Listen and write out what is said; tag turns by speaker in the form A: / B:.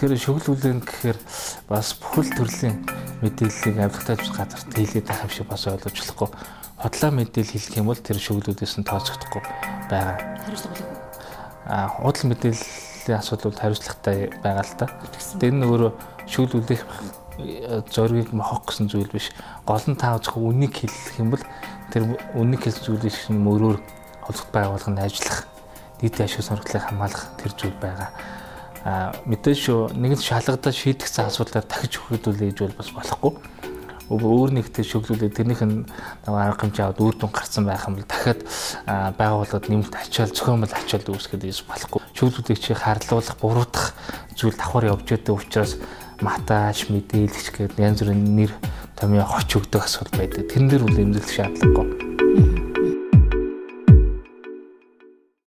A: Тэгэхээр шүглүүлэн гэхээр бас бүхэл төрлийн мэдээллийг авилгатай газарт хэлээд байх юм шиг бас ойлгож болохгүй. Хотлоо мэдээлэл хэлэх юм бол тэр шүглүүдээс нь тооцогдохгүй байгаа.
B: Хариуцлага.
A: Аа худал мэдээллийн асуудал бол хариуцлагатай байгаа л та. Тэр нь өөрөө шүглүүлэх зоригийг мохох гэсэн зүйл биш. Гол нь таа зөвхөн үнийг хэлэх юм бол тэр үнийг хэлсэн зүйлийг шинэ мөрөөр холбогд байгууллаганд ажиллах, нийт ашиг сонирхлыг хамгаалах тэр зүйл байгаа. Мэдээж нэгэн шалгадаа шийдэгцэн асуудлаар дахиж хөдөлгөл ээж бол бас болохгүй. Өөр нэг тэр шөглүүлээ тэрнийх нь арга хэмжээ аваад үр дүн гарсан байх юм бол дахиад байгууллагад нэмэлт ачаал зохиомжтой ачаал үүсгэж ийж болохгүй. Шөглүүдийг чи харлуулах, буруутгах зүйл давхар явж байгаа учраас матаж, мэдээлэгч гэдэг янз бүрийн нэр томьёо хоч өгдөг асуудал байдаг. Тэрэн дээр үл эмзэлэх шаардлагагүй.